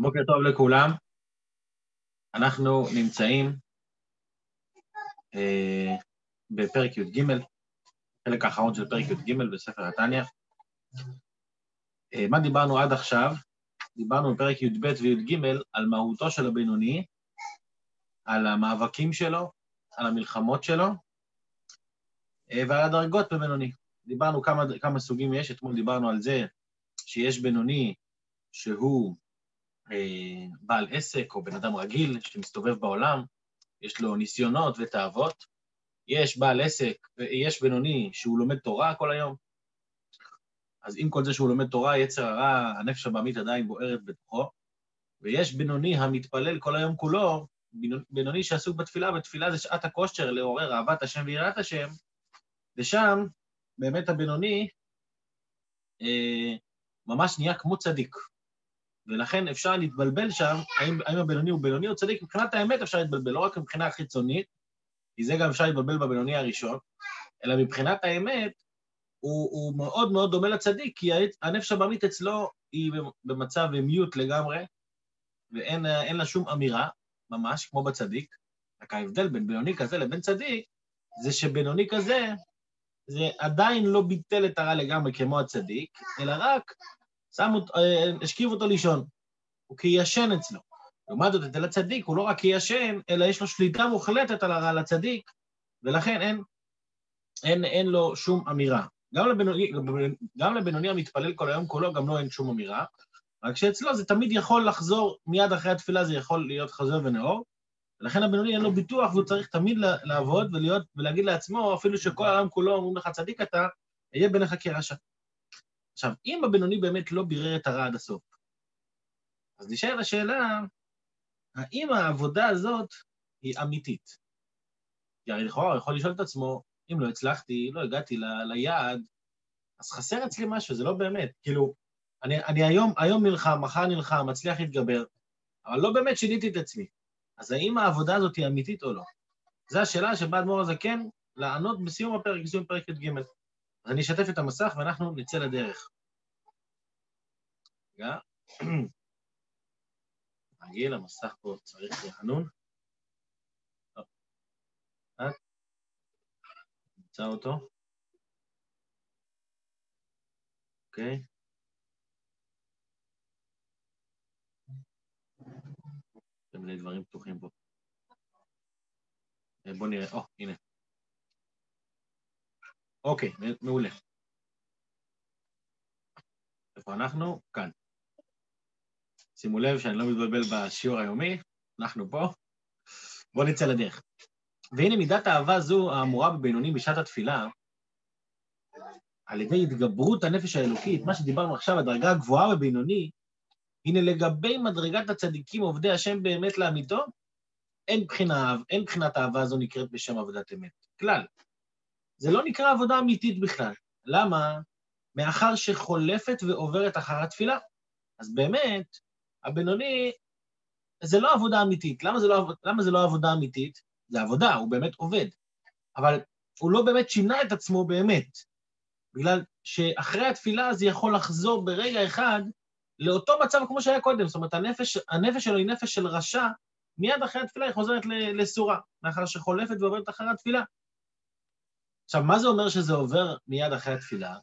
בוקר טוב לכולם. אנחנו נמצאים אה, בפרק י"ג, חלק האחרון של פרק י"ג בספר התניא. אה, מה דיברנו עד עכשיו? דיברנו בפרק י"ב וי"ג על מהותו של הבינוני, על המאבקים שלו, על המלחמות שלו אה, ועל הדרגות בבינוני. דיברנו כמה, כמה סוגים יש, אתמול דיברנו על זה שיש בינוני שהוא בעל עסק או בן אדם רגיל שמסתובב בעולם, יש לו ניסיונות ותאוות. יש בעל עסק, יש בינוני שהוא לומד תורה כל היום. אז עם כל זה שהוא לומד תורה, יצר הרע, הנפש הבעמית עדיין בוערת בתוכו. ויש בינוני המתפלל כל היום כולו, בינוני שעסוק בתפילה, ותפילה זה שעת הכושר לעורר אהבת השם ויראת השם, ושם באמת הבינוני אה, ממש נהיה כמו צדיק. ולכן אפשר להתבלבל שם, האם, האם הבינוני הוא בינוני או צדיק, מבחינת האמת אפשר להתבלבל, לא רק מבחינה חיצונית, כי זה גם אפשר להתבלבל בבינוני הראשון, אלא מבחינת האמת, הוא, הוא מאוד מאוד דומה לצדיק, כי הנפש הבעמית אצלו היא במצב מיוט לגמרי, ואין לה שום אמירה, ממש, כמו בצדיק. רק ההבדל בין בינוני כזה לבין צדיק, זה שבינוני כזה, זה עדיין לא ביטל את הרע לגמרי כמו הצדיק, אלא רק שם אותו, אה, השכיב אותו לישון. הוא כישן אצלו. לעומת זאת, אצל הצדיק הוא לא רק כישן, אלא יש לו שליטה מוחלטת על הרע לצדיק, ולכן אין, אין, אין לו שום אמירה. גם לבינוני, גם לבינוני המתפלל כל היום כולו, גם לו אין שום אמירה, רק שאצלו זה תמיד יכול לחזור, מיד אחרי התפילה זה יכול להיות חוזר ונאור, ולכן הבינוני אין לו ביטוח והוא צריך תמיד לעבוד ולהיות, ולהגיד לעצמו, אפילו שכל העולם כולו אומרים לך צדיק אתה, אהיה בעיניך כרשע. עכשיו, אם הבינוני באמת לא בירר את הרע עד הסוף, אז נשאר השאלה, האם העבודה הזאת היא אמיתית? כי הרי לכאורה הוא יכול לשאול את עצמו, אם לא הצלחתי, לא הגעתי ל, ליעד, אז חסר אצלי משהו, זה לא באמת. כאילו, אני, אני היום, היום נלחם, מחר נלחם, מצליח להתגבר, אבל לא באמת שיניתי את עצמי. אז האם העבודה הזאת היא אמיתית או לא? זו השאלה שבא אדמו"ר הזקן לענות בסיום הפרק, בסיום פרק י"ג. אז אני אשתף את המסך ואנחנו נצא לדרך. רגע. רגיל, המסך פה צריך רענון. נמצא אותו. אוקיי. יש מיני דברים פתוחים פה. אה, בואו נראה, או, הנה. אוקיי, מעולה. איפה אנחנו? כאן. שימו לב שאני לא מתבלבל בשיעור היומי, אנחנו פה. בואו נצא לדרך. והנה מידת האהבה זו האמורה בבינוני בשעת התפילה, על ידי התגברות הנפש האלוקית, מה שדיברנו עכשיו, הדרגה הגבוהה בבינוני, הנה לגבי מדרגת הצדיקים עובדי השם באמת לאמיתו, אין, בחינה, אין בחינת האהבה הזו נקראת בשם עבודת אמת. כלל. זה לא נקרא עבודה אמיתית בכלל. למה? מאחר שחולפת ועוברת אחר התפילה. אז באמת, הבינוני, זה לא עבודה אמיתית. למה זה לא, למה זה לא עבודה אמיתית? זה עבודה, הוא באמת עובד. אבל הוא לא באמת שינה את עצמו באמת. בגלל שאחרי התפילה זה יכול לחזור ברגע אחד לאותו מצב כמו שהיה קודם. זאת אומרת, הנפש, הנפש שלו היא נפש של רשע, מיד אחרי התפילה היא חוזרת לסורה, מאחר שחולפת ועוברת אחרי התפילה. עכשיו, מה זה אומר שזה עובר מיד אחרי התפילה?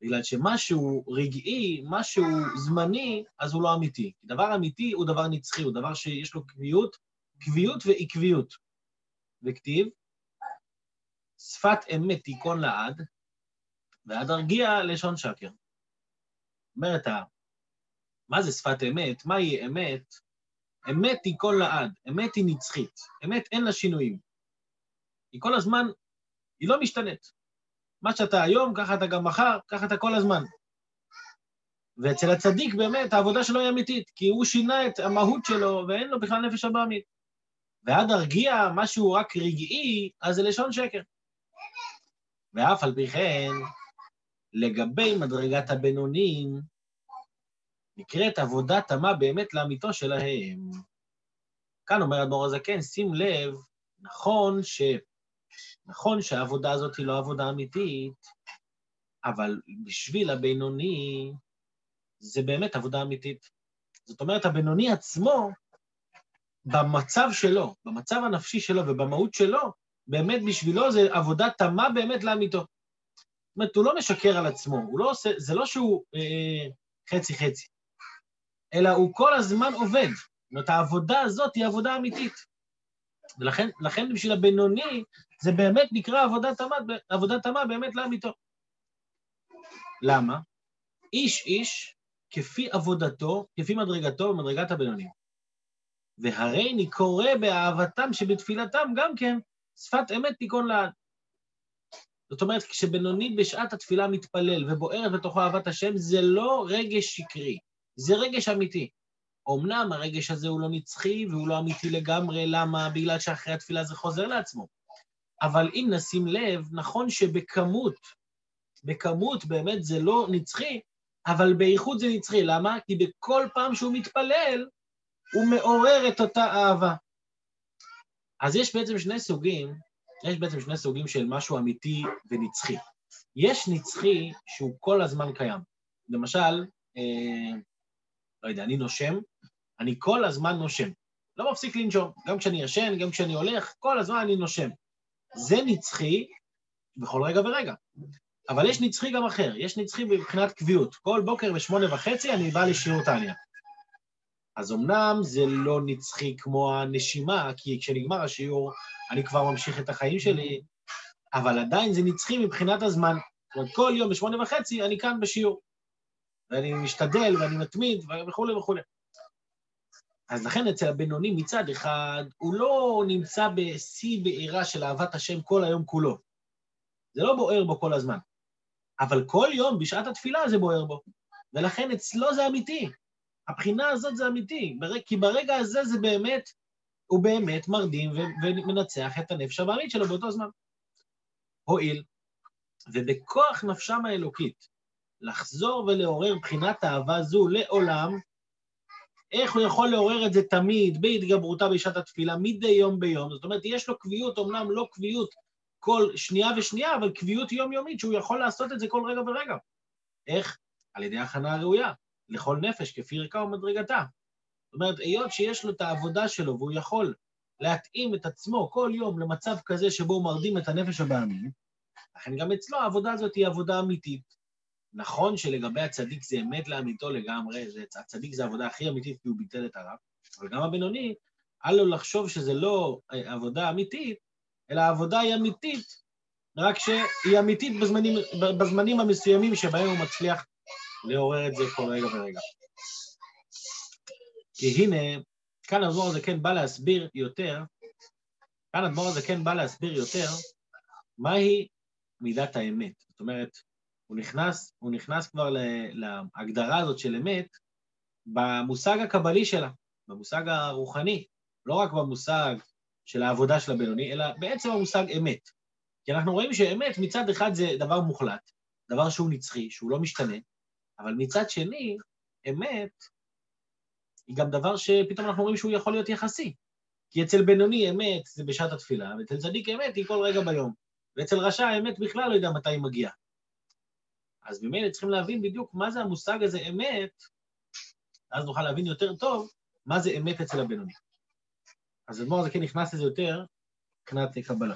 בגלל שמשהו רגעי, משהו זמני, אז הוא לא אמיתי. דבר אמיתי הוא דבר נצחי, הוא דבר שיש לו קביעות, קביעות ועקביות. וכתיב, שפת אמת תיכון לעד, ועד ארגיע לשון שקר. אומרת, מה זה שפת אמת? מהי אמת? אמת תיכון לעד, אמת היא נצחית, אמת אין לה שינויים. היא כל הזמן, היא לא משתנית. מה שאתה היום, ככה אתה גם מחר, ככה אתה כל הזמן. ואצל הצדיק באמת העבודה שלו היא אמיתית, כי הוא שינה את המהות שלו ואין לו בכלל נפש הבאמית. ועד הרגיע, משהו רק רגעי, אז זה לשון שקר. ואף על פי כן, לגבי מדרגת הבינונים, נקראת עבודה תמה באמת לאמיתו שלהם. כאן אומר אדמו"ר הזקן, שים לב, נכון ש... נכון שהעבודה הזאת היא לא עבודה אמיתית, אבל בשביל הבינוני זה באמת עבודה אמיתית. זאת אומרת, הבינוני עצמו, במצב שלו, במצב הנפשי שלו ובמהות שלו, באמת בשבילו זה עבודה תמה באמת לאמיתו. זאת אומרת, הוא לא משקר על עצמו, הוא לא עושה, זה לא שהוא חצי-חצי, אה, אלא הוא כל הזמן עובד. זאת אומרת, העבודה הזאת היא עבודה אמיתית. ולכן בשביל הבינוני, זה באמת נקרא עבודה תמה, באמת לאמיתו. למה? איש איש כפי עבודתו, כפי מדרגתו ומדרגת הבינונים. והרי אני קורא באהבתם שבתפילתם גם כן שפת אמת תיכון לעד. זאת אומרת, כשבינוני בשעת התפילה מתפלל ובוערת בתוכו אהבת השם, זה לא רגש שקרי, זה רגש אמיתי. אמנם הרגש הזה הוא לא נצחי והוא לא אמיתי לגמרי, למה? בגלל שאחרי התפילה זה חוזר לעצמו. אבל אם נשים לב, נכון שבכמות, בכמות באמת זה לא נצחי, אבל באיכות זה נצחי. למה? כי בכל פעם שהוא מתפלל, הוא מעורר את אותה אהבה. אז יש בעצם שני סוגים, יש בעצם שני סוגים של משהו אמיתי ונצחי. יש נצחי שהוא כל הזמן קיים. למשל, אה, לא יודע, אני נושם, אני כל הזמן נושם. לא מפסיק לנשום, גם כשאני ישן, גם כשאני הולך, כל הזמן אני נושם. זה נצחי בכל רגע ורגע. אבל יש נצחי גם אחר, יש נצחי מבחינת קביעות. כל בוקר בשמונה וחצי אני בא לשיעור טניה. אז אמנם זה לא נצחי כמו הנשימה, כי כשנגמר השיעור אני כבר ממשיך את החיים שלי, אבל עדיין זה נצחי מבחינת הזמן. זאת אומרת, כל יום בשמונה וחצי אני כאן בשיעור. ואני משתדל ואני מתמיד וכולי וכולי. אז לכן אצל הבינוני מצד אחד, הוא לא נמצא בשיא בעירה של אהבת השם כל היום כולו. זה לא בוער בו כל הזמן. אבל כל יום בשעת התפילה זה בוער בו. ולכן אצלו זה אמיתי. הבחינה הזאת זה אמיתי, כי ברגע הזה זה באמת, הוא באמת מרדים ומנצח את הנפש הבעמית שלו באותו זמן. הואיל, ובכוח נפשם האלוקית, לחזור ולעורר בחינת אהבה זו לעולם, איך הוא יכול לעורר את זה תמיד, בהתגברותה בשעת התפילה, מדי יום ביום? זאת אומרת, יש לו קביעות, אמנם לא קביעות כל שנייה ושנייה, אבל קביעות יומיומית, שהוא יכול לעשות את זה כל רגע ורגע. איך? על ידי הכנה הראויה, לכל נפש, כפי ערכה ומדרגתה. זאת אומרת, היות שיש לו את העבודה שלו, והוא יכול להתאים את עצמו כל יום למצב כזה שבו הוא מרדים את הנפש הבעמים, לכן גם אצלו העבודה הזאת היא עבודה אמיתית. נכון שלגבי הצדיק זה אמת לאמיתו לגמרי, זה, הצדיק זה העבודה הכי אמיתית כי הוא ביטל את הרב, אבל גם הבינוני, אל לו לחשוב שזה לא אה, עבודה אמיתית, אלא העבודה היא אמיתית, רק שהיא אמיתית בזמנים, בזמנים המסוימים שבהם הוא מצליח לעורר את זה כל רגע ורגע. כי הנה, כאן הדבור הזה כן בא להסביר יותר, כאן הדבור הזה כן בא להסביר יותר מהי מידת האמת. זאת אומרת, הוא נכנס, הוא נכנס כבר להגדרה הזאת של אמת במושג הקבלי שלה, במושג הרוחני, לא רק במושג של העבודה של הבינוני, אלא בעצם המושג אמת. כי אנחנו רואים שאמת מצד אחד זה דבר מוחלט, דבר שהוא נצחי, שהוא לא משתנה, אבל מצד שני, אמת היא גם דבר שפתאום אנחנו רואים שהוא יכול להיות יחסי. כי אצל בינוני אמת זה בשעת התפילה, ואצל צדיק אמת היא כל רגע ביום. ואצל רשע האמת בכלל לא יודע מתי היא מגיעה. אז ממילא צריכים להבין בדיוק מה זה המושג הזה אמת, אז נוכל להבין יותר טוב מה זה אמת אצל הבינוני. אז אדמו"ר הזה כן נכנס לזה יותר מבחינת קבלה.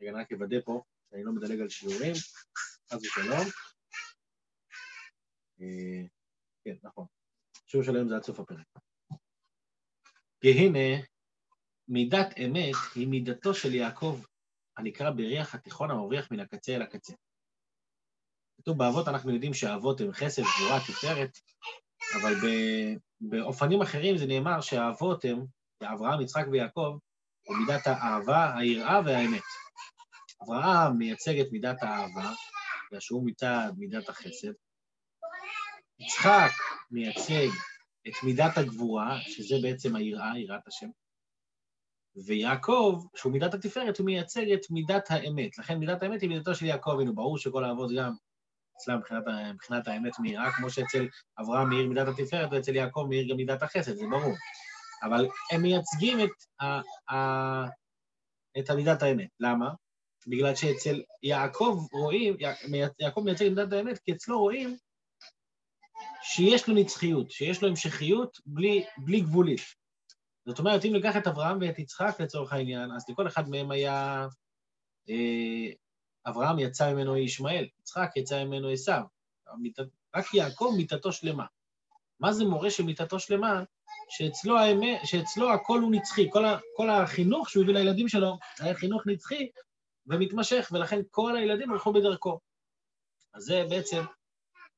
רגע, אני רק אוודא פה שאני לא מדלג על שיעורים, חס ושלום. אה, כן, נכון. שיעור של היום זה עד סוף הפרק. כי הנה, מידת אמת היא מידתו של יעקב, הנקרא בריח התיכון המבריח מן הקצה אל הקצה. כתוב באבות, אנחנו יודעים שהאבות הם חסד, גבורה, תפארת, אבל באופנים אחרים זה נאמר שהאבות הם, אברהם, יצחק ויעקב, במידת האהבה, היראה והאמת. אברהם מייצג את מידת האהבה, שהוא מצד מידת החסד. יצחק מייצג את מידת הגבורה, שזה בעצם היראה, יראת השם. ויעקב, שהוא מידת התפארת, הוא מייצג את מידת האמת. לכן מידת האמת היא מידתו של יעקב, הנה, ברור שכל האבות גם אצלם מבחינת, מבחינת האמת מהירה, כמו שאצל אברהם מאיר מידת התפארת ואצל יעקב מאיר גם מידת החסד, זה ברור. אבל הם מייצגים את, ה, ה, את המידת האמת. למה? בגלל שאצל יעקב רואים, יעקב מייצג את מידת האמת, כי אצלו רואים שיש לו נצחיות, שיש לו המשכיות בלי, בלי גבולית. זאת אומרת, אם ניקח את אברהם ואת יצחק לצורך העניין, אז לכל אחד מהם היה... אה, אברהם יצא ממנו ישמעאל, יצחק יצא ממנו עשיו. רק יעקב מיתתו שלמה. מה זה מורה שמיתתו שלמה? שאצלו, האמת, שאצלו הכל הוא נצחי, כל, ה, כל החינוך שהוא הביא לילדים שלו היה חינוך נצחי ומתמשך, ולכן כל הילדים הלכו בדרכו. אז זה בעצם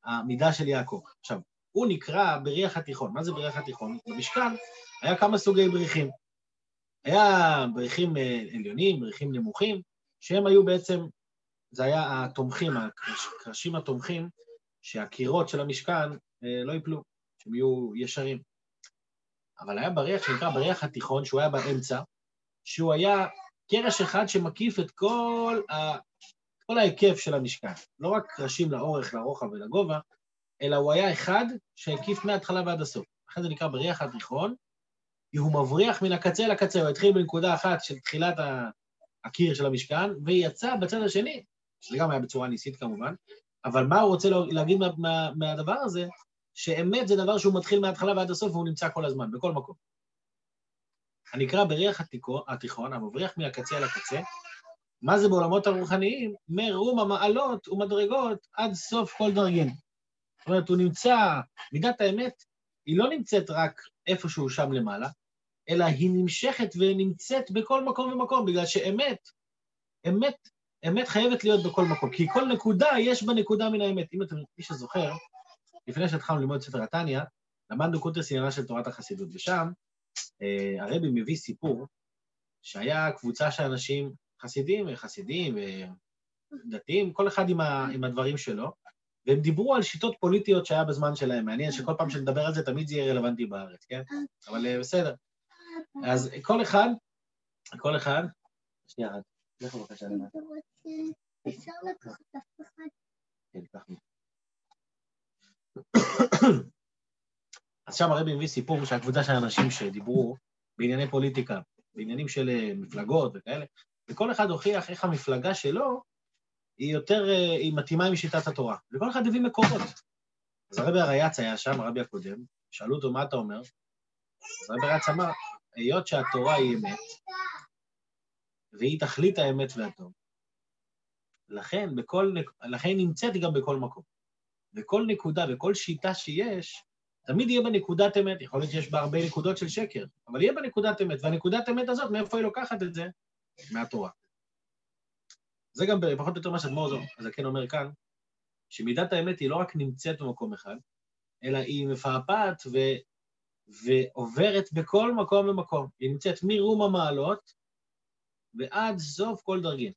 המידה של יעקב. עכשיו, הוא נקרא בריח התיכון. מה זה בריח התיכון? במשכן היה כמה סוגי בריחים. היה בריחים אה, עליונים, בריחים נמוכים, שהם היו בעצם, זה היה התומכים, הקרשים התומכים, שהקירות של המשכן אה, לא ייפלו, שהם יהיו ישרים. אבל היה בריח שנקרא בריח התיכון, שהוא היה באמצע, שהוא היה קרש אחד שמקיף את כל, ה... כל ההיקף של המשכן. לא רק קרשים לאורך, לרוחב ולגובה, אלא הוא היה אחד שהקיף מההתחלה ועד הסוף. לכן זה נקרא בריח התיכון, כי הוא מבריח מן הקצה לקצה, הוא התחיל בנקודה אחת של תחילת הקיר של המשכן, ויצא בצד השני, שזה גם היה בצורה ניסית כמובן, אבל מה הוא רוצה להגיד מה, מה, מהדבר הזה? שאמת זה דבר שהוא מתחיל מההתחלה ועד הסוף והוא נמצא כל הזמן, בכל מקום. הנקרא בריח התיכון, המבריח מהקצה אל הקצה, מה זה בעולמות הרוחניים? מרום המעלות ומדרגות עד סוף כל דרגין. זאת אומרת, הוא נמצא, מידת האמת, היא לא נמצאת רק איפשהו שם למעלה, אלא היא נמשכת ונמצאת בכל מקום ומקום, בגלל שאמת, אמת, אמת חייבת להיות בכל מקום, כי כל נקודה, יש בה נקודה מן האמת. אם אתם, מי שזוכר, לפני שהתחלנו ללמוד ספר התניא, למדנו קונטרס עניינה של תורת החסידות, ושם אה, הרבי מביא סיפור שהיה קבוצה של אנשים חסידים, חסידים ודתיים, כל אחד עם, ה, עם הדברים שלו, והם דיברו על שיטות פוליטיות שהיה בזמן שלהם. מעניין שכל פעם שנדבר על זה תמיד זה יהיה רלוונטי בארץ, כן? אבל אה, בסדר. אז כל אחד, כל אחד, שנייה לך בבקשה למטה. אפשר לקחת אף אחד? כן, קח לי. אז שם הרבי מביא סיפור של האנשים שדיברו בענייני פוליטיקה, בעניינים של אה, מפלגות וכאלה, וכל אחד הוכיח איך המפלגה שלו היא יותר, אה, היא מתאימה עם שיטת התורה, וכל אחד הביא מקורות. אז הרבי הרייץ היה שם, הרבי הקודם, שאלו אותו, מה אתה אומר? אז הרבי הרייץ אמר, היות שהתורה היא אמת, והיא תכלית האמת והטוב, לכן, בכל, לכן נמצאת גם בכל מקום. וכל נקודה וכל שיטה שיש, תמיד יהיה בה נקודת אמת, יכול להיות שיש בה הרבה נקודות של שקר, אבל יהיה בה נקודת אמת, והנקודת אמת הזאת, מאיפה היא לוקחת את זה? מהתורה. זה גם פחות או יותר מה שאדמו"ר הזקן אומר כאן, שמידת האמת היא לא רק נמצאת במקום אחד, אלא היא מפעפעת ו... ועוברת בכל מקום ומקום. היא נמצאת מרום המעלות ועד סוף כל דרגין.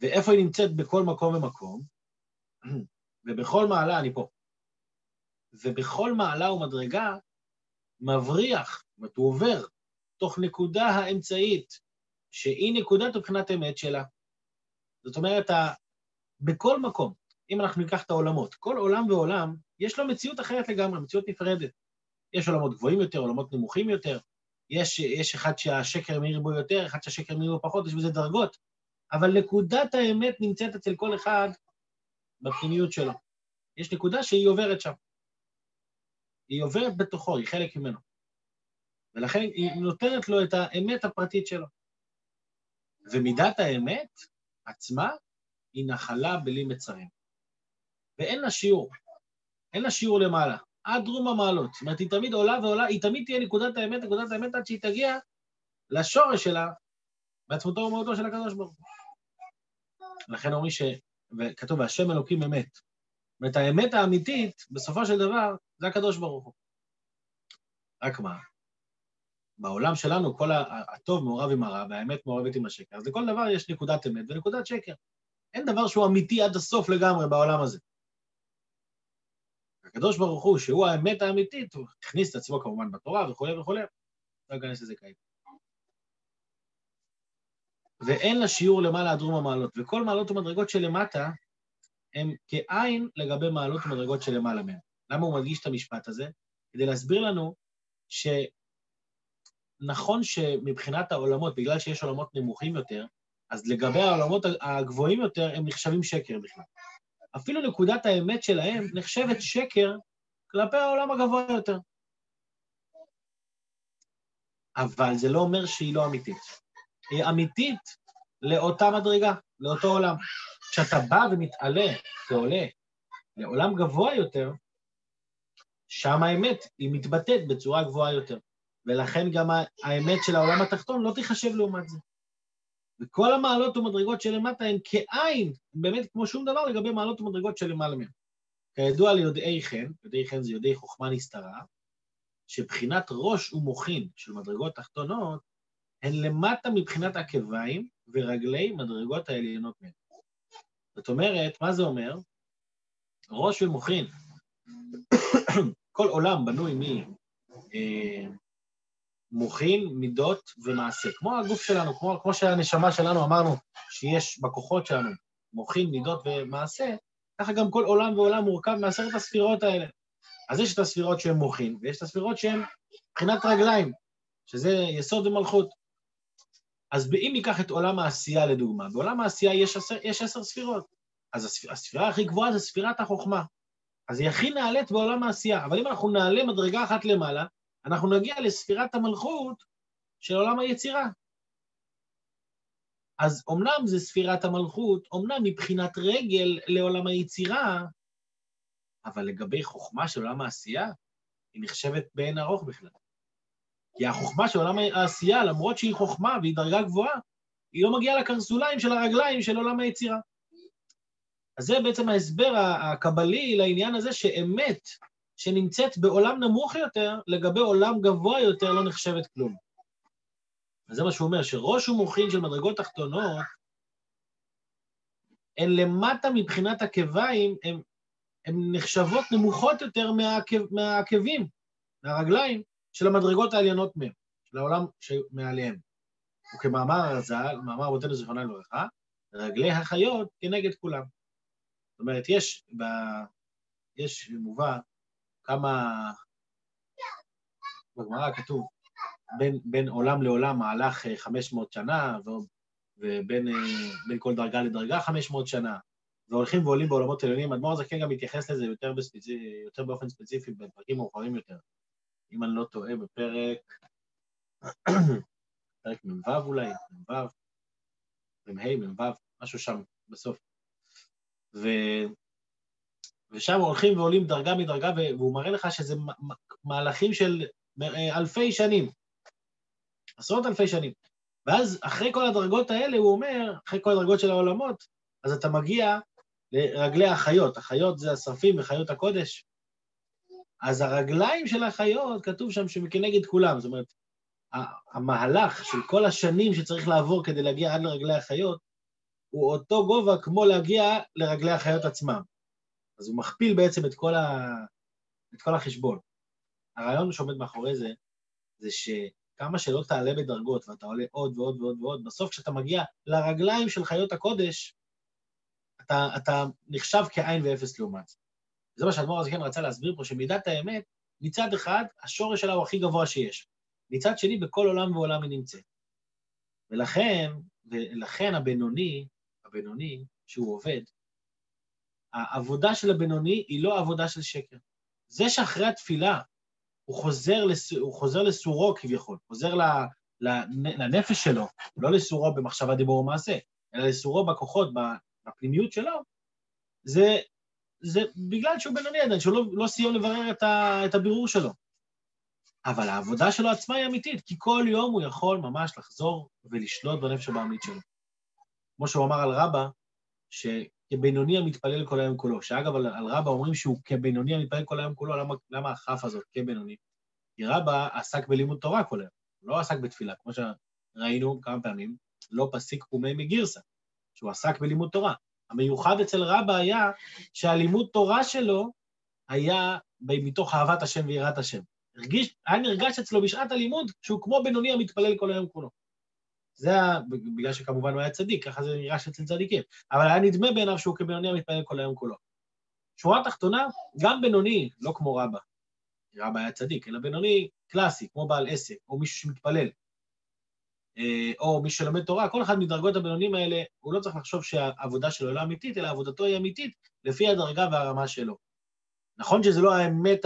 ואיפה היא נמצאת בכל מקום ומקום? ובכל מעלה, אני פה, ובכל מעלה ומדרגה מבריח, זאת אומרת, הוא עובר תוך נקודה האמצעית, שהיא נקודת מבחינת אמת שלה. זאת אומרת, בכל מקום, אם אנחנו ניקח את העולמות, כל עולם ועולם, יש לו מציאות אחרת לגמרי, מציאות נפרדת. יש עולמות גבוהים יותר, עולמות נמוכים יותר, יש, יש אחד שהשקר מאיר בו יותר, אחד שהשקר מאיר בו פחות, יש בזה דרגות, אבל נקודת האמת נמצאת אצל כל אחד בפנימיות שלו. יש נקודה שהיא עוברת שם. היא עוברת בתוכו, היא חלק ממנו. ולכן היא נותנת לו את האמת הפרטית שלו. ומידת האמת עצמה היא נחלה בלי מצרים. ואין לה שיעור. אין לה שיעור למעלה. עד רום המעלות. זאת אומרת, היא תמיד עולה ועולה, היא תמיד תהיה נקודת האמת, נקודת האמת עד שהיא תגיע לשורש שלה, בעצמותו ומהותו של הקדוש ברוך הוא. לכן אומרים ש... וכתוב, והשם אלוקים אמת. זאת אומרת, האמת האמיתית, בסופו של דבר, זה הקדוש ברוך הוא. רק מה? בעולם שלנו כל הטוב מעורב עם הרע והאמת מעורבת עם השקר. אז לכל דבר יש נקודת אמת ונקודת שקר. אין דבר שהוא אמיתי עד הסוף לגמרי בעולם הזה. הקדוש ברוך הוא, שהוא האמת האמיתית, הוא הכניס את עצמו כמובן בתורה וכולי וכולי, לא אכנס לזה כעת. ואין לה שיעור למעלה עד רום המעלות, וכל מעלות ומדרגות שלמטה הם כעין לגבי מעלות ומדרגות שלמעלה מהם. למה הוא מדגיש את המשפט הזה? כדי להסביר לנו שנכון שמבחינת העולמות, בגלל שיש עולמות נמוכים יותר, אז לגבי העולמות הגבוהים יותר, הם נחשבים שקר בכלל. אפילו נקודת האמת שלהם נחשבת שקר כלפי העולם הגבוה יותר. אבל זה לא אומר שהיא לא אמיתית. היא אמיתית לאותה מדרגה, לאותו עולם. כשאתה בא ומתעלה כעולה לעולם גבוה יותר, שם האמת היא מתבטאת בצורה גבוהה יותר. ולכן גם האמת של העולם התחתון לא תיחשב לעומת זה. וכל המעלות ומדרגות שלמטה הן כעין, באמת כמו שום דבר לגבי מעלות ומדרגות שלמעלה מהן. כידוע ליודעי חן, יודעי חן זה יודעי חוכמה נסתרה, שבחינת ראש ומוחין של מדרגות תחתונות הן למטה מבחינת עקביים ורגלי מדרגות העליונות מהן. זאת אומרת, מה זה אומר? ראש ומוחין. כל עולם בנוי ממוחין, אה, מידות ומעשה. כמו הגוף שלנו, כמו, כמו שהנשמה שלנו אמרנו שיש בכוחות שלנו מוחין, מידות ומעשה, ככה גם כל עולם ועולם מורכב מעשרת הספירות האלה. אז יש את הספירות שהן מוחין, ויש את הספירות שהן מבחינת רגליים, שזה יסוד ומלכות. אז אם ניקח את עולם העשייה לדוגמה, בעולם העשייה יש עשר, יש עשר ספירות. אז הספירה הכי גבוהה זה ספירת החוכמה. אז היא הכי נעלית בעולם העשייה. אבל אם אנחנו נעלה מדרגה אחת למעלה, אנחנו נגיע לספירת המלכות של עולם היצירה. אז אמנם זה ספירת המלכות, אמנם מבחינת רגל לעולם היצירה, אבל לגבי חוכמה של עולם העשייה, היא נחשבת בעין ארוך בכלל. כי החוכמה של עולם העשייה, למרות שהיא חוכמה והיא דרגה גבוהה, היא לא מגיעה לקרסוליים של הרגליים של עולם היצירה. אז זה בעצם ההסבר הקבלי לעניין הזה שאמת שנמצאת בעולם נמוך יותר, לגבי עולם גבוה יותר לא נחשבת כלום. אז זה מה שהוא אומר, שראש ומוחין של מדרגות תחתונות, הן למטה מבחינת עקביים, הן נחשבות נמוכות יותר מהעקב, מהעקבים, מהרגליים של המדרגות העליונות מהם, של העולם שמעליהם. וכמאמר הרז"ל, מאמר אבותינו זיכרונה לברכה, רגלי החיות כנגד כולם. זאת אומרת, יש, ב... יש מובא כמה... בגמרא כתוב, בין, בין עולם לעולם מהלך 500 אה, שנה, ובין אה, כל דרגה לדרגה 500 שנה, והולכים ועולים בעולמות עליונים. אדמו"ר הזקן גם מתייחס לזה יותר, בספצ... יותר באופן ספציפי בפרקים מאוחרים יותר. אם אני לא טועה, בפרק... פרק מ"ו אולי, מ"ו, מ"ה, מ"ו, משהו שם בסוף. ו... ושם הולכים ועולים דרגה מדרגה, והוא מראה לך שזה מהלכים של אה, אלפי שנים, עשרות אלפי שנים. ואז אחרי כל הדרגות האלה, הוא אומר, אחרי כל הדרגות של העולמות, אז אתה מגיע לרגלי החיות. החיות זה השרפים וחיות הקודש. אז הרגליים של החיות, כתוב שם שכנגד כולם. זאת אומרת, המהלך של כל השנים שצריך לעבור כדי להגיע עד לרגלי החיות, הוא אותו גובה כמו להגיע לרגלי החיות עצמם. אז הוא מכפיל בעצם את כל, ה... את כל החשבון. הרעיון שעומד מאחורי זה, זה שכמה שלא תעלה בדרגות ואתה עולה עוד ועוד ועוד ועוד, בסוף כשאתה מגיע לרגליים של חיות הקודש, אתה, אתה נחשב כעין ואפס לעומת זה. זה מה שאדמו"ר הזקן רצה להסביר פה, שמידת האמת, מצד אחד, השורש שלה הוא הכי גבוה שיש. מצד שני, בכל עולם ועולם היא נמצאת. ולכן, ולכן הבינוני, הבינוני, שהוא עובד, העבודה של הבינוני היא לא עבודה של שקר. זה שאחרי התפילה הוא חוזר, לס... הוא חוזר לסורו כביכול, חוזר לנפש שלו, לא לסורו במחשבה, דיבור ומעשה, אלא לסורו בכוחות, בפנימיות שלו, זה, זה בגלל שהוא בינוני עדיין, שהוא לא, לא סיים לברר את, ה, את הבירור שלו. אבל העבודה שלו עצמה היא אמיתית, כי כל יום הוא יכול ממש לחזור ולשלוט בנפש הבעמית שלו. כמו שהוא אמר על רבא, שכבינוני המתפלל כל היום כולו, שאגב, על, על רבא אומרים שהוא כבינוני המתפלל כל היום כולו, למה, למה הכף הזאת כבינוני? כי רבא עסק בלימוד תורה כל היום, לא עסק בתפילה, כמו שראינו כמה פעמים, לא פסיק פומי מגירסה. שהוא עסק בלימוד תורה. המיוחד אצל רבא היה שהלימוד תורה שלו היה מתוך אהבת השם ויראת השם. הרגיש, היה נרגש אצלו בשעת הלימוד שהוא כמו בינוני המתפלל כל היום כולו. זה היה, בגלל שכמובן הוא היה צדיק, ככה זה נרגש אצל צדיקים. אבל היה נדמה בעיניו שהוא כבינוני המתפלל כל היום כולו. שורה תחתונה, גם בינוני, לא כמו רבא, רבא היה צדיק, אלא בינוני קלאסי, כמו בעל עסק, או מישהו שמתפלל. אה, או מי שלומד תורה, כל אחד מדרגות הבינונים האלה, הוא לא צריך לחשוב שהעבודה שלו לא אמיתית, אלא עבודתו היא אמיתית לפי הדרגה והרמה שלו. נכון שזו לא האמת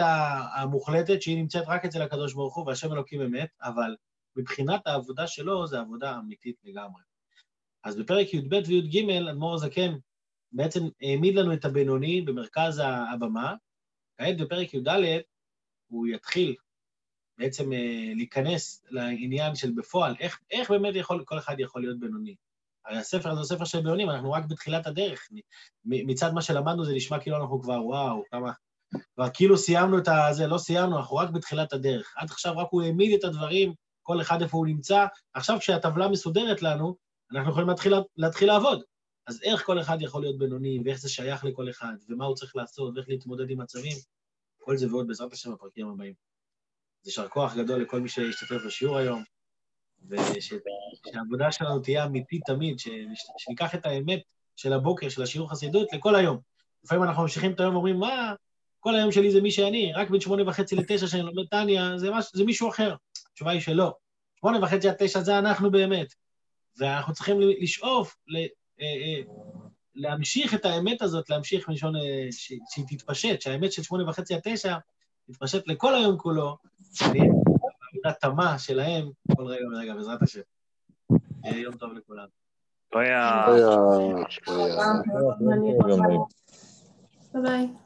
המוחלטת, שהיא נמצאת רק אצל הקדוש ברוך הוא, והשם אלוקים אמת, אבל מבחינת העבודה שלו, זו עבודה אמיתית לגמרי. אז בפרק י"ב וי"ג, אדמו"ר הזקן בעצם העמיד לנו את הבינוני במרכז הבמה. כעת בפרק י"ד הוא יתחיל בעצם אה, להיכנס לעניין של בפועל, איך, איך באמת יכול, כל אחד יכול להיות בינוני. הרי הספר הזה הוא ספר של בינונים, אנחנו רק בתחילת הדרך. מצד מה שלמדנו זה נשמע כאילו אנחנו כבר, וואו, כמה... כבר כאילו סיימנו את הזה, לא סיימנו, אנחנו רק בתחילת הדרך. עד עכשיו רק הוא העמיד את הדברים, כל אחד איפה הוא נמצא. עכשיו כשהטבלה מסודרת לנו, אנחנו יכולים להתחיל, להתחיל לעבוד. אז איך כל אחד יכול להיות בינוני, ואיך זה שייך לכל אחד, ומה הוא צריך לעשות, ואיך להתמודד עם מצבים, כל זה ועוד בעזרת השם בפרקים הבאים. אז יישר כוח גדול לכל מי שהשתתף בשיעור היום, ושהעבודה שלנו תהיה אמיתית תמיד, שניקח את האמת של הבוקר, של השיעור חסידות, לכל היום. לפעמים אנחנו ממשיכים את היום ואומרים, מה, כל היום שלי זה מי שאני, רק בין שמונה וחצי לתשע שאני לומד טניה, זה, מש, זה מישהו אחר. התשובה היא שלא. שמונה וחצי עד תשע זה אנחנו באמת. ואנחנו צריכים לשאוף ל, אה, אה, להמשיך את האמת הזאת, להמשיך מלשון אה, שהיא תתפשט, שהאמת של שמונה וחצי עד תשע תתפשט לכל היום כולו, בעבודה תמה שלהם כל רגע ורגע, בעזרת השם. יום טוב לכולם. ביי. ביי.